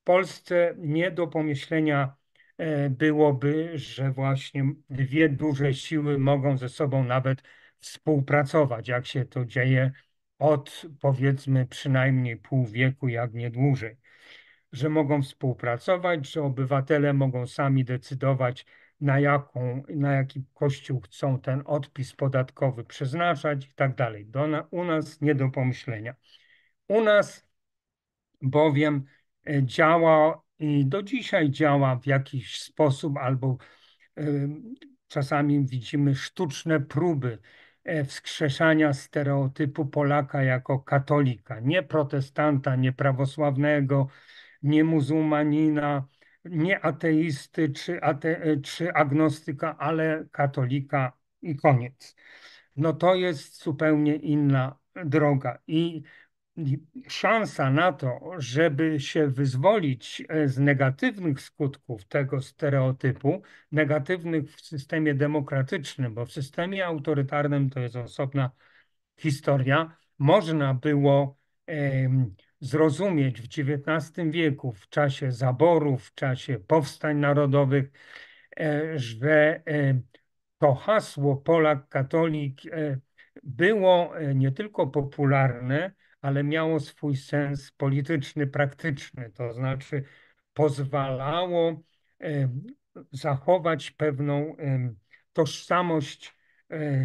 W Polsce nie do pomyślenia e, byłoby, że właśnie dwie duże siły mogą ze sobą nawet współpracować, jak się to dzieje od powiedzmy przynajmniej pół wieku, jak nie dłużej. Że mogą współpracować, że obywatele mogą sami decydować, na, jaką, na jaki kościół chcą ten odpis podatkowy przeznaczać i tak dalej. Do, na, u nas nie do pomyślenia. U nas bowiem e, działa i do dzisiaj działa w jakiś sposób albo y, czasami widzimy sztuczne próby e, wskrzeszania stereotypu Polaka jako katolika, nie protestanta, nie prawosławnego, nie muzułmanina, nie ateisty czy, ate, czy agnostyka, ale katolika i koniec. No to jest zupełnie inna droga i szansa na to, żeby się wyzwolić e, z negatywnych skutków tego stereotypu, negatywnych w systemie demokratycznym, bo w systemie autorytarnym to jest osobna historia, można było zrozumieć w XIX wieku, w czasie zaborów, w czasie powstań narodowych, e, że e, to hasło Polak, katolik e, było nie tylko popularne, ale miało swój sens polityczny, praktyczny, to znaczy pozwalało zachować pewną tożsamość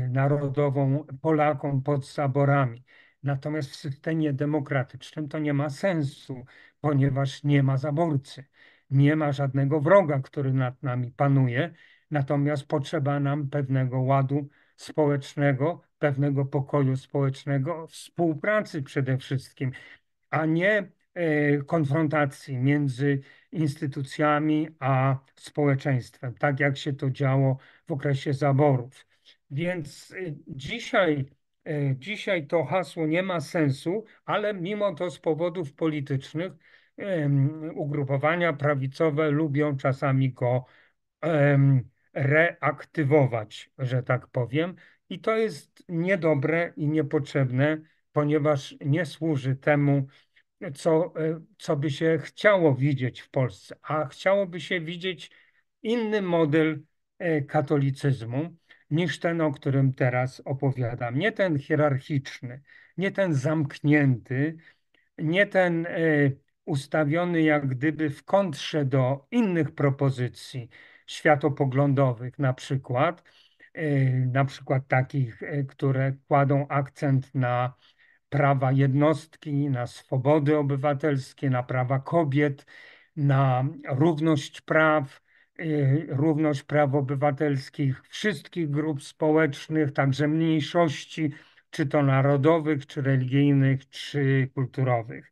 narodową Polakom pod zaborami. Natomiast w systemie demokratycznym to nie ma sensu, ponieważ nie ma zaborcy, nie ma żadnego wroga, który nad nami panuje. Natomiast potrzeba nam pewnego ładu społecznego, pewnego pokoju społecznego, współpracy przede wszystkim, a nie e, konfrontacji między instytucjami a społeczeństwem, tak jak się to działo w okresie zaborów. Więc e, dzisiaj dzisiaj to hasło nie ma sensu, ale mimo to z powodów politycznych ugrupowania prawicowe lubią czasami go reaktywować, że tak powiem. I to jest niedobre i niepotrzebne, ponieważ nie służy temu, co, e, co by się chciało widzieć w Polsce. A chciałoby się widzieć inny model e, katolicyzmu niż ten, o którym teraz opowiadam. Nie ten hierarchiczny, nie ten zamknięty, nie ten e, ustawiony jak gdyby w kontrze do innych propozycji światopoglądowych, na przykład, e, na przykład takich, e, które kładą akcent na prawa jednostki, na swobody obywatelskie, na prawa kobiet, na równość praw, równość praw obywatelskich wszystkich grup społecznych, także mniejszości, czy to narodowych, czy religijnych, czy kulturowych.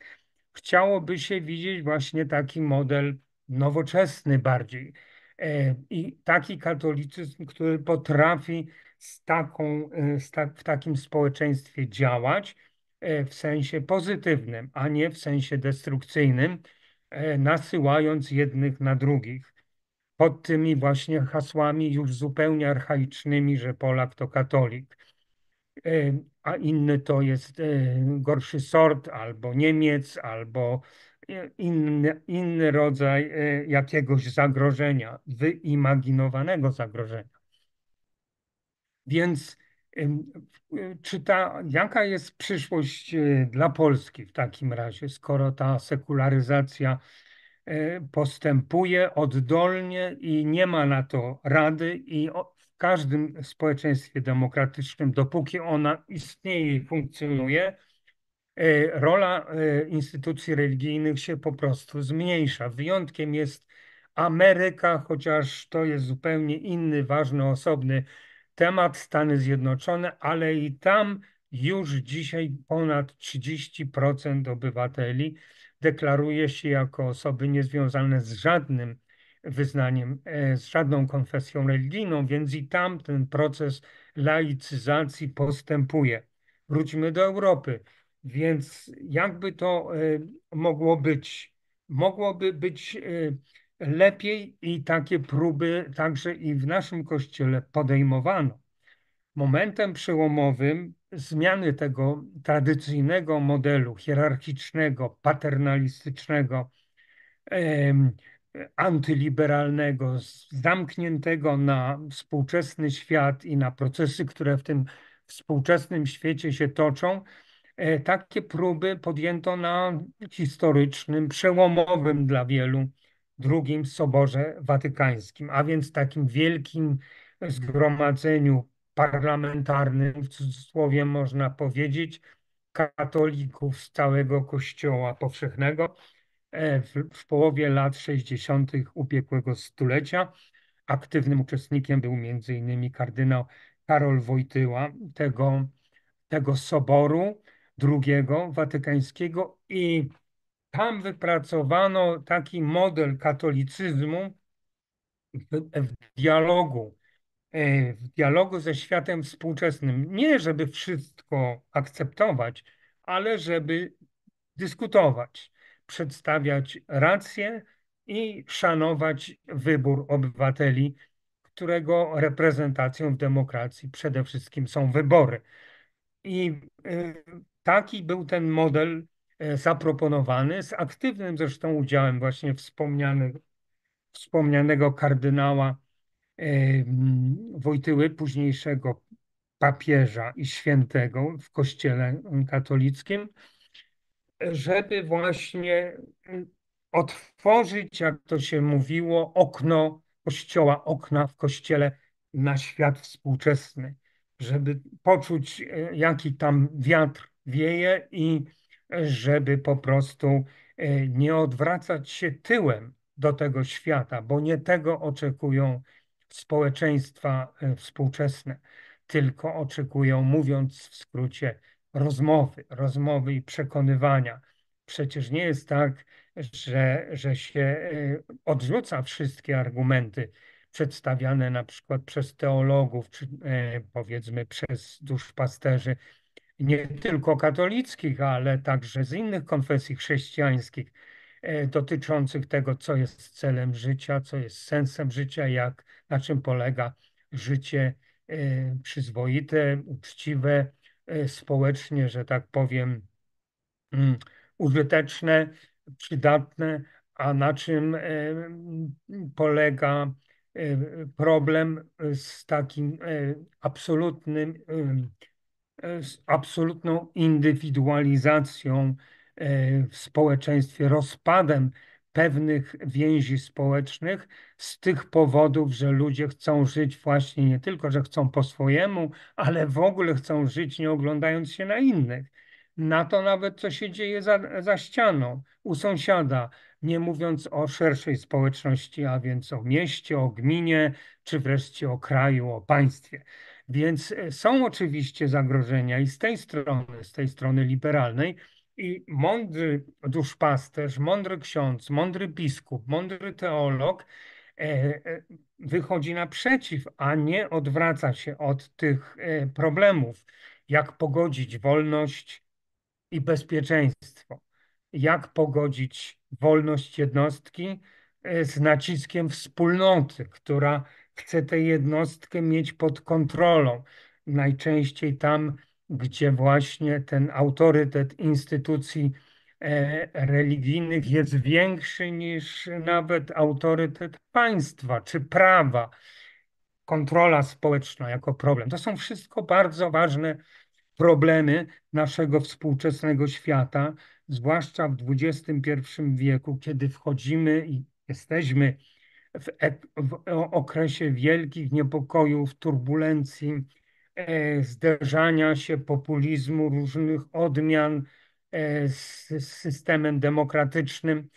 Chciałoby się widzieć właśnie taki model nowoczesny bardziej e, i taki katolicyzm, który potrafi z taką, e, w takim społeczeństwie działać e, w sensie pozytywnym, a nie w sensie destrukcyjnym, nasyłając jednych na drugich pod tymi właśnie hasłami już zupełnie archaicznymi, że Polak to katolik, e, a inny to jest e, gorszy sort, albo Niemiec, albo inny, inny rodzaj e, jakiegoś zagrożenia, wyimaginowanego zagrożenia. Więc czy ta, jaka jest przyszłość dla Polski w takim razie, skoro ta sekularyzacja E, postępuje oddolnie i nie ma na to rady i w każdym społeczeństwie demokratycznym, dopóki ona istnieje i funkcjonuje, e, rola e, instytucji religijnych się po prostu zmniejsza. Wyjątkiem jest Ameryka, chociaż to jest zupełnie inny, ważny, osobny temat, Stany Zjednoczone, ale i tam już dzisiaj ponad 30% obywateli deklaruje się jako osoby niezwiązane z żadnym wyznaniem, e, z żadną konfesją religijną, więc i tam ten proces laicyzacji postępuje. Wróćmy do Europy. Więc jakby to e, mogło być? Mogłoby być e, lepiej i takie próby także i w naszym kościele podejmowano. Momentem przełomowym zmiany tego tradycyjnego modelu hierarchicznego, paternalistycznego, antyliberalnego, zamkniętego na współczesny świat i na procesy, które w tym współczesnym świecie się toczą, e, takie próby podjęto na historycznym, przełomowym dla wielu drugim Soborze Watykańskim, a więc takim wielkim zgromadzeniu parlamentarnym, w cudzysłowie można powiedzieć, katolików z całego Kościoła Powszechnego e, w, w połowie lat 60. ubiegłego stulecia. Aktywnym uczestnikiem był m.in. kardynał Karol Wojtyła, tego, tego soboru drugiego watykańskiego i tam wypracowano taki model katolicyzmu w, w dialogu w dialogu ze światem współczesnym. Nie, żeby wszystko akceptować, ale żeby dyskutować, przedstawiać racje i szanować wybór obywateli, którego reprezentacją w demokracji przede wszystkim są wybory. I e, taki był ten model e, zaproponowany z aktywnym zresztą udziałem właśnie wspomnianego, wspomnianego kardynała Wojtyły, późniejszego papieża i świętego w Kościele katolickim, żeby właśnie otworzyć, jak to się mówiło, okno Kościoła, okna w Kościele na świat współczesny, żeby poczuć, e, jaki tam wiatr wieje i żeby po prostu e, nie odwracać się tyłem do tego świata, bo nie tego oczekują społeczeństwa e, współczesne, tylko oczekują, mówiąc w skrócie, rozmowy, rozmowy i przekonywania. Przecież nie jest tak, że, że się odrzuca wszystkie argumenty przedstawiane na przykład przez teologów, czy e, powiedzmy przez duszpasterzy, nie tylko katolickich, ale także z innych konfesji chrześcijańskich, e, dotyczących tego, co jest celem życia, co jest sensem życia, jak, na czym polega życie e, przyzwoite, uczciwe, społecznie, że tak powiem, mm, użyteczne, przydatne, a na czym polega E, problem z takim e, absolutnym, e, z absolutną indywidualizacją w społeczeństwie, rozpadem pewnych więzi społecznych z tych powodów, że ludzie chcą żyć właśnie nie tylko, że chcą po swojemu, ale w ogóle chcą żyć nie oglądając się na innych. Na to nawet, co się dzieje za, za ścianą, u sąsiada, nie mówiąc o szerszej społeczności, a więc o mieście, o gminie, czy wreszcie o kraju, o państwie. Więc e, są oczywiście zagrożenia i z tej strony, z tej strony liberalnej, i mądry duszpasterz, mądry ksiądz, mądry biskup, mądry teolog e, e, wychodzi naprzeciw, a nie odwraca się od tych problemów, jak pogodzić wolność i bezpieczeństwo jak pogodzić wolność jednostki e, z naciskiem wspólnoty, która chce tę jednostkę mieć pod kontrolą. Najczęściej tam, gdzie właśnie ten autorytet instytucji e, religijnych jest większy niż nawet autorytet państwa czy prawa. Kontrola społeczna jako problem. To są wszystko bardzo ważne problemy naszego współczesnego świata, zwłaszcza w XXI wieku, kiedy wchodzimy i jesteśmy w, w okresie wielkich niepokojów, turbulencji, zderzania się populizmu różnych odmian e, z, systemem demokratycznym.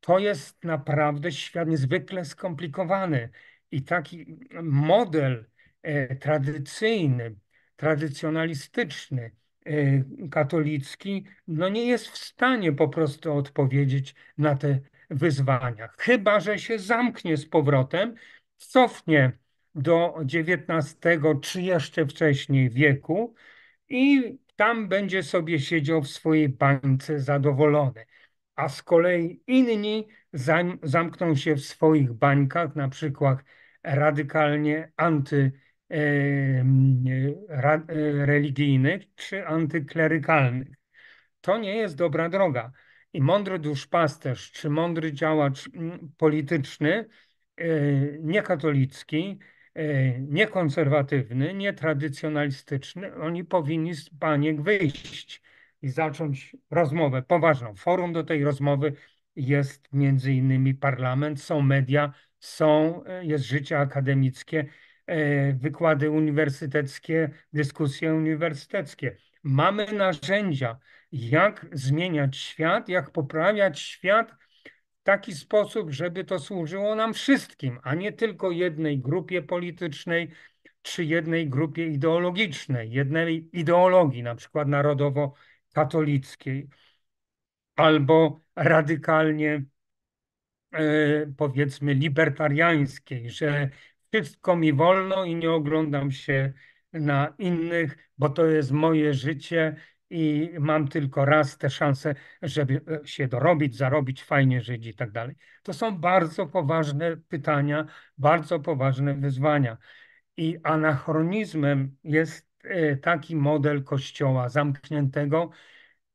To jest naprawdę świat niezwykle skomplikowany i taki model e, tradycyjny, tradycjonalistyczny, katolicki, no nie jest w stanie po prostu odpowiedzieć na te wyzwania. Chyba, że się zamknie z powrotem, cofnie do XIX czy jeszcze wcześniej wieku i tam będzie sobie siedział w swojej bańce zadowolony. A z kolei inni zamkną się w swoich bańkach, na przykład radykalnie anty religijnych czy antyklerykalnych. To nie jest dobra droga. I mądry duszpasterz czy mądry działacz polityczny, e, niekatolicki, niekonserwatywny, nietradycjonalistyczny, oni powinni z baniek wyjść i zacząć rozmowę poważną. Forum do tej rozmowy jest między innymi parlament, są media, są, e, jest życie akademickie E, wykłady uniwersyteckie, dyskusje uniwersyteckie. Mamy narzędzia, jak zmieniać świat, jak poprawiać świat taki sposób, żeby to służyło nam wszystkim, a nie tylko jednej grupie politycznej czy jednej grupie ideologicznej, jednej ideologii, na przykład narodowo-katolickiej, albo radykalnie e, powiedzmy libertariańskiej, że wszystko mi wolno i nie oglądam się na innych, bo to jest moje życie i mam tylko raz tę szansę, żeby e, się dorobić, zarobić, fajnie żyć i tak dalej. To są bardzo poważne pytania, bardzo poważne wyzwania. I anachronizmem jest e, taki model kościoła zamkniętego,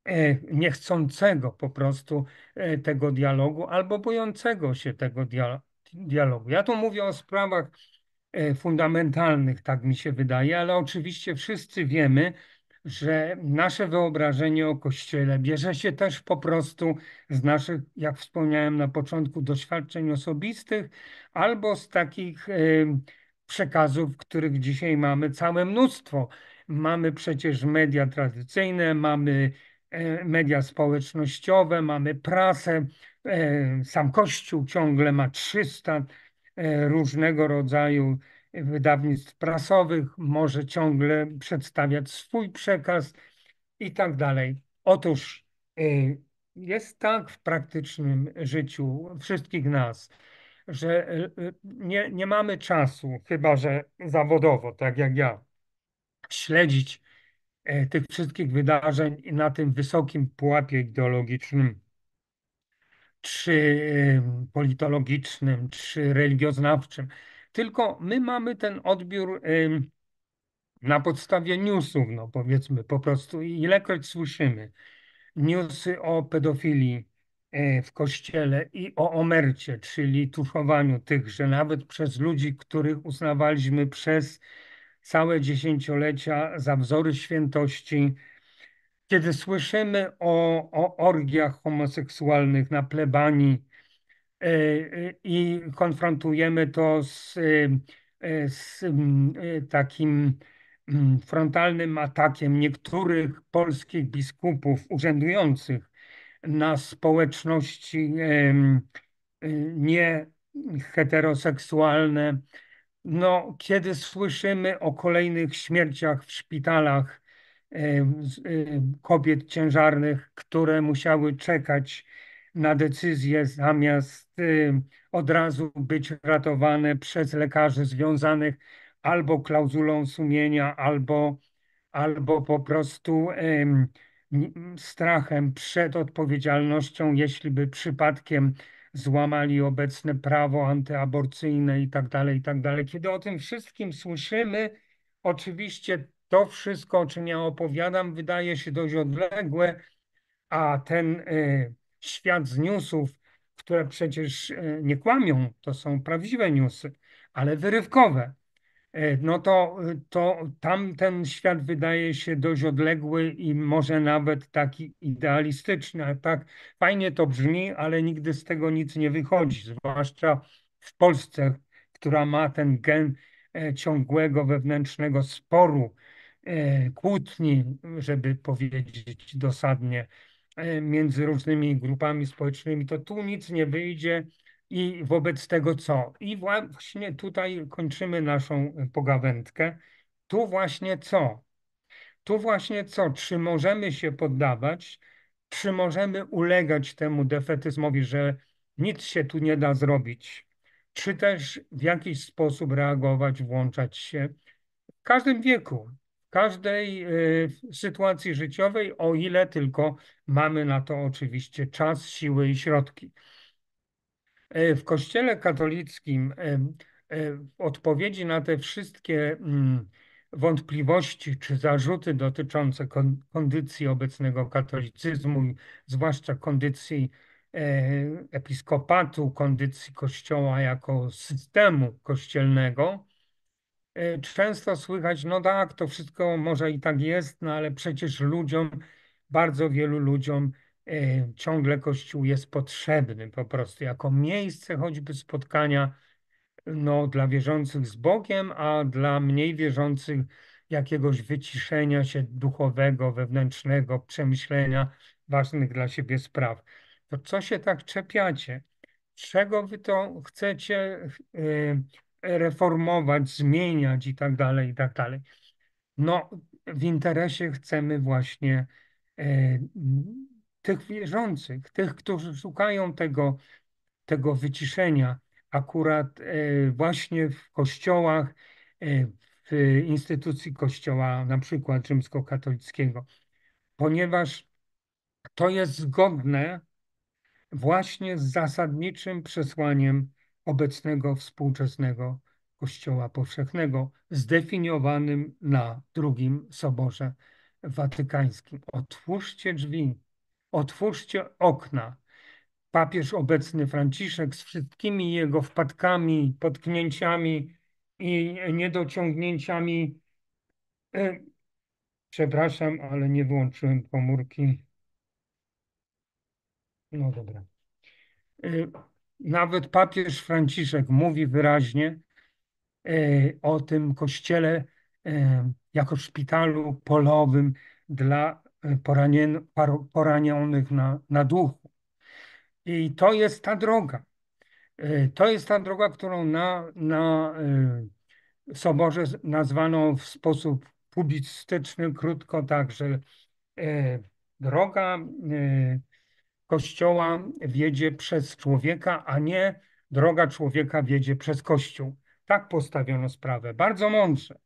e, niechcącego po prostu tego dialogu albo bojącego się tego dia- dialogu. Ja tu mówię o sprawach fundamentalnych, tak mi się wydaje, ale oczywiście wszyscy wiemy, że nasze wyobrażenie o Kościele bierze się też po prostu z naszych, jak wspomniałem na początku, doświadczeń osobistych albo z takich e, przekazów, których dzisiaj mamy całe mnóstwo. Mamy przecież media tradycyjne, mamy e, media społecznościowe, mamy prasę. E, sam Kościół ciągle ma 300 różnego rodzaju wydawnictw prasowych, może ciągle przedstawiać swój przekaz i tak dalej. Otóż y, jest tak w praktycznym życiu wszystkich nas, że y, y, nie, nie mamy czasu, chyba że zawodowo, tak jak ja, śledzić tych wszystkich wydarzeń na tym wysokim pułapie ideologicznym, czy politologicznym, czy religioznawczym. Tylko my mamy ten odbiór na podstawie newsów, no powiedzmy po prostu. Ilekroć słyszymy newsy o pedofilii e, w kościele i o omercie, czyli tuszowaniu tych, że nawet przez ludzi, których uznawaliśmy przez całe dziesięciolecia za wzory świętości, kiedy słyszymy o, o orgiach homoseksualnych na plebanii, i konfrontujemy to z, e, z takim frontalnym atakiem niektórych polskich biskupów urzędujących na społeczności nie heteroseksualne. No, kiedy słyszymy o kolejnych śmierciach w szpitalach kobiet ciężarnych, które musiały czekać na decyzję, zamiast y, od razu być ratowane przez lekarzy związanych albo klauzulą sumienia, albo, albo po prostu strachem przed odpowiedzialnością, jeśli by przypadkiem złamali obecne prawo antyaborcyjne i tak dalej, i tak dalej. Kiedy o tym wszystkim słyszymy, oczywiście to wszystko, o czym ja opowiadam, wydaje się dość odległe, a ten y, świat z newsów, które przecież e, nie kłamią, to są prawdziwe newsy, ale wyrywkowe. E, no to, to tam ten świat wydaje się dość odległy i może nawet taki idealistyczny. Tak fajnie to brzmi, ale nigdy z tego nic nie wychodzi, zwłaszcza w Polsce, która ma ten gen e, ciągłego wewnętrznego sporu, kłótni, żeby powiedzieć dosadnie, E, między różnymi grupami społecznymi, to tu nic nie wyjdzie i wobec tego co? I właśnie tutaj kończymy naszą pogawędkę. Tu właśnie co? Tu właśnie co? Czy możemy się poddawać? Czy możemy ulegać temu defetyzmowi, że nic się tu nie da zrobić? Czy też w jakiś sposób reagować, włączać się w każdym wieku? Każdej y, sytuacji życiowej, o ile tylko mamy na to oczywiście czas, siły i środki. Y, w Kościele katolickim y, w odpowiedzi na te wszystkie mm, wątpliwości czy zarzuty dotyczące kondycji obecnego katolicyzmu, zwłaszcza kondycji episkopatu, kondycji Kościoła jako systemu kościelnego, często słychać, no tak, to wszystko może i tak jest, no ale przecież ludziom, bardzo wielu ludziom e, ciągle Kościół jest potrzebny po prostu jako miejsce choćby spotkania no, dla wierzących z Bogiem, a dla mniej wierzących jakiegoś wyciszenia się duchowego, wewnętrznego, przemyślenia ważnych dla siebie spraw. To co się tak czepiacie? Czego wy to chcecie e, reformować, zmieniać i tak dalej, i tak dalej. No, w interesie chcemy właśnie e, tych wierzących, tych, którzy szukają tego, tego wyciszenia, akurat e, właśnie w kościołach, e, w instytucji kościoła, na przykład rzymskokatolickiego, ponieważ to jest zgodne właśnie z zasadniczym przesłaniem obecnego współczesnego Kościoła Powszechnego, zdefiniowanym na drugim Soborze watykańskim. Otwórzcie drzwi, otwórzcie okna. Papież obecny Franciszek z wszystkimi jego wpadkami, potknięciami i niedociągnięciami. E, przepraszam, ale nie wyłączyłem komórki. No dobra. E, nawet papież Franciszek mówi wyraźnie e, o tym kościele jako szpitalu polowym dla poranionych na, na duchu. I to jest ta droga. To jest ta droga, którą na, na Soborze nazwano w sposób publicystyczny, krótko tak, że e, droga e, Kościoła wiedzie przez człowieka, a nie droga człowieka wiedzie przez Kościół. Tak postawiono sprawę. Bardzo mądrze.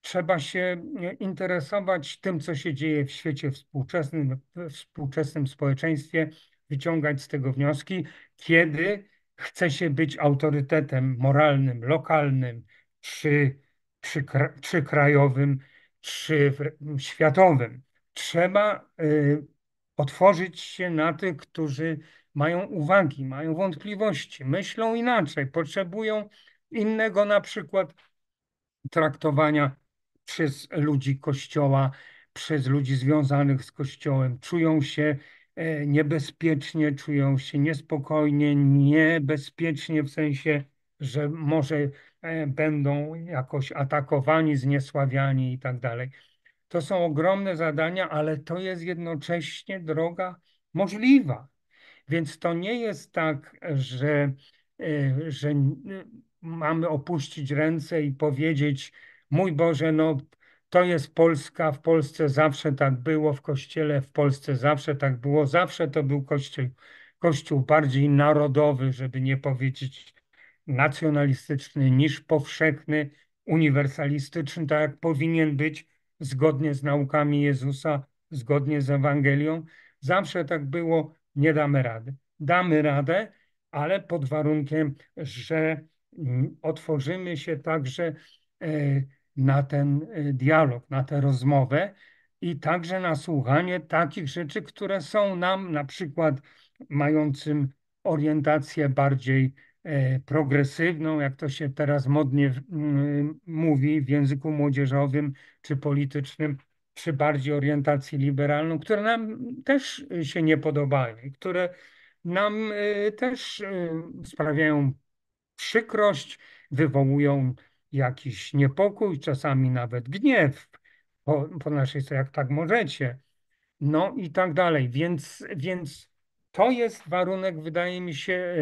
Trzeba się interesować tym, co się dzieje w świecie współczesnym, w współczesnym społeczeństwie, wyciągać z tego wnioski, kiedy chce się być autorytetem moralnym, lokalnym, czy, czy, czy krajowym, czy światowym. Trzeba y, otworzyć się na tych, którzy mają uwagi, mają wątpliwości, myślą inaczej, potrzebują innego na przykład traktowania przez ludzi Kościoła, przez ludzi związanych z Kościołem. Czują się e, niebezpiecznie, czują się niespokojnie, niebezpiecznie w sensie, że może e, będą jakoś atakowani, zniesławiani i tak dalej. To są ogromne zadania, ale to jest jednocześnie droga możliwa. Więc to nie jest tak, że, e, że mamy opuścić ręce i powiedzieć, mój Boże, no to jest Polska, w Polsce zawsze tak było, w Kościele w Polsce zawsze tak było, zawsze to był Kościół, kościół bardziej narodowy, żeby nie powiedzieć nacjonalistyczny, niż powszechny, uniwersalistyczny, tak jak powinien być zgodnie z naukami Jezusa, zgodnie z Ewangelią. Zawsze tak było, nie damy rady. Damy radę, ale pod warunkiem, że mm, otworzymy się także e, na ten e, dialog, na tę rozmowę i także na słuchanie takich rzeczy, które są nam na przykład mającym orientację bardziej progresywną, jak to się teraz modnie mówi w języku młodzieżowym czy politycznym, czy bardziej orientację liberalną, które nam też się nie podobają które nam e, też sprawiają przykrość, wywołują jakiś niepokój, czasami nawet gniew po, po naszej stronie, jak tak możecie. No i tak dalej. Więc, więc to jest warunek, wydaje mi się,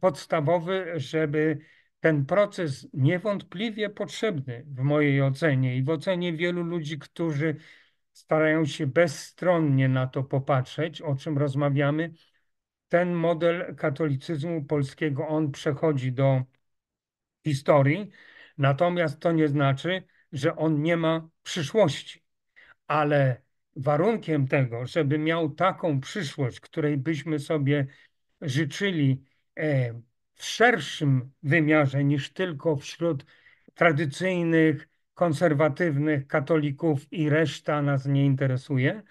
podstawowy, żeby ten proces niewątpliwie potrzebny w mojej ocenie i w ocenie wielu ludzi, którzy starają się bezstronnie na to popatrzeć, o czym rozmawiamy. Ten model katolicyzmu polskiego, on przechodzi do historii, Natomiast to nie znaczy, że on nie ma przyszłości. Ale warunkiem tego, żeby miał taką przyszłość, której byśmy sobie życzyli e, w szerszym wymiarze niż tylko wśród tradycyjnych, konserwatywnych katolików i reszta nas nie interesuje.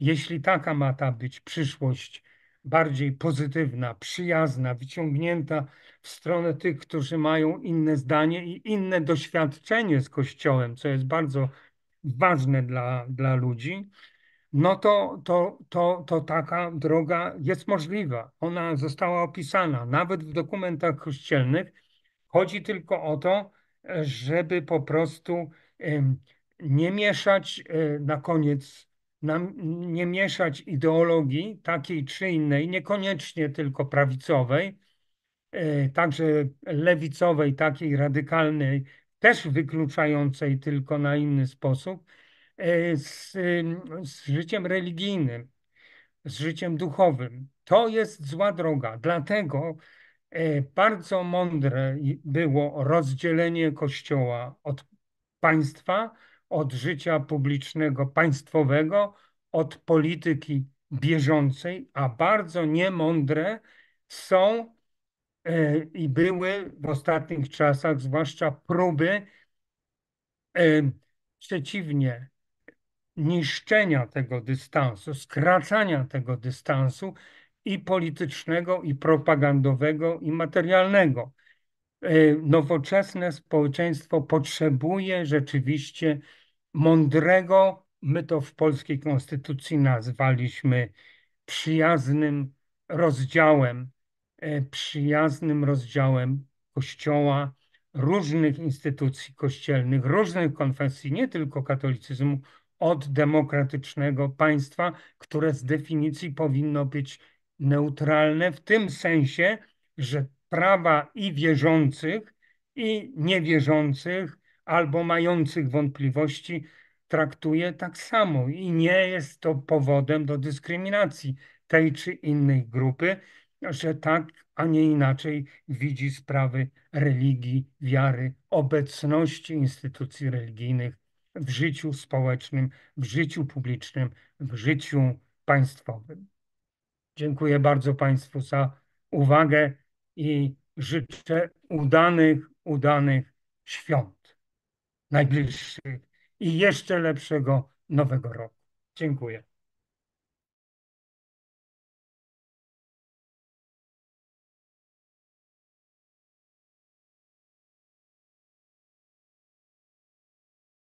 Jeśli taka ma ta być przyszłość bardziej pozytywna, przyjazna, wyciągnięta w stronę tych, którzy mają inne zdanie i inne doświadczenie z Kościołem, co jest bardzo ważne dla, dla ludzi, no to, to, to, to taka droga jest możliwa. Ona została opisana nawet w dokumentach kościelnych. Chodzi tylko o to, żeby po prostu nie mieszać e, na koniec, nie mieszać ideologii takiej czy innej, niekoniecznie tylko prawicowej, E, także lewicowej, takiej radykalnej, też wykluczającej tylko na inny sposób, e, z, z życiem religijnym, z życiem duchowym. To jest zła droga. Dlatego e, bardzo mądre było rozdzielenie Kościoła od państwa, od życia publicznego, państwowego, od polityki bieżącej, a bardzo niemądre są i były w ostatnich czasach, zwłaszcza próby e, przeciwnie, niszczenia tego dystansu, skracania tego dystansu i politycznego, i propagandowego, i materialnego. E, nowoczesne społeczeństwo potrzebuje rzeczywiście mądrego, my to w polskiej konstytucji nazwaliśmy przyjaznym rozdziałem, e, przyjaznym rozdziałem Kościoła, różnych instytucji kościelnych, różnych konfesji, nie tylko katolicyzmu, od demokratycznego państwa, które z definicji powinno być neutralne w tym sensie, że prawa i wierzących, i niewierzących, albo mających wątpliwości, traktuje tak samo. I nie jest to powodem do dyskryminacji tej czy innej grupy, że tak, a nie inaczej widzi sprawy religii, wiary, obecności instytucji religijnych w życiu społecznym, w życiu publicznym, w życiu państwowym. Dziękuję bardzo Państwu za uwagę i życzę udanych, udanych świąt najbliższych i jeszcze lepszego nowego roku. Dziękuję.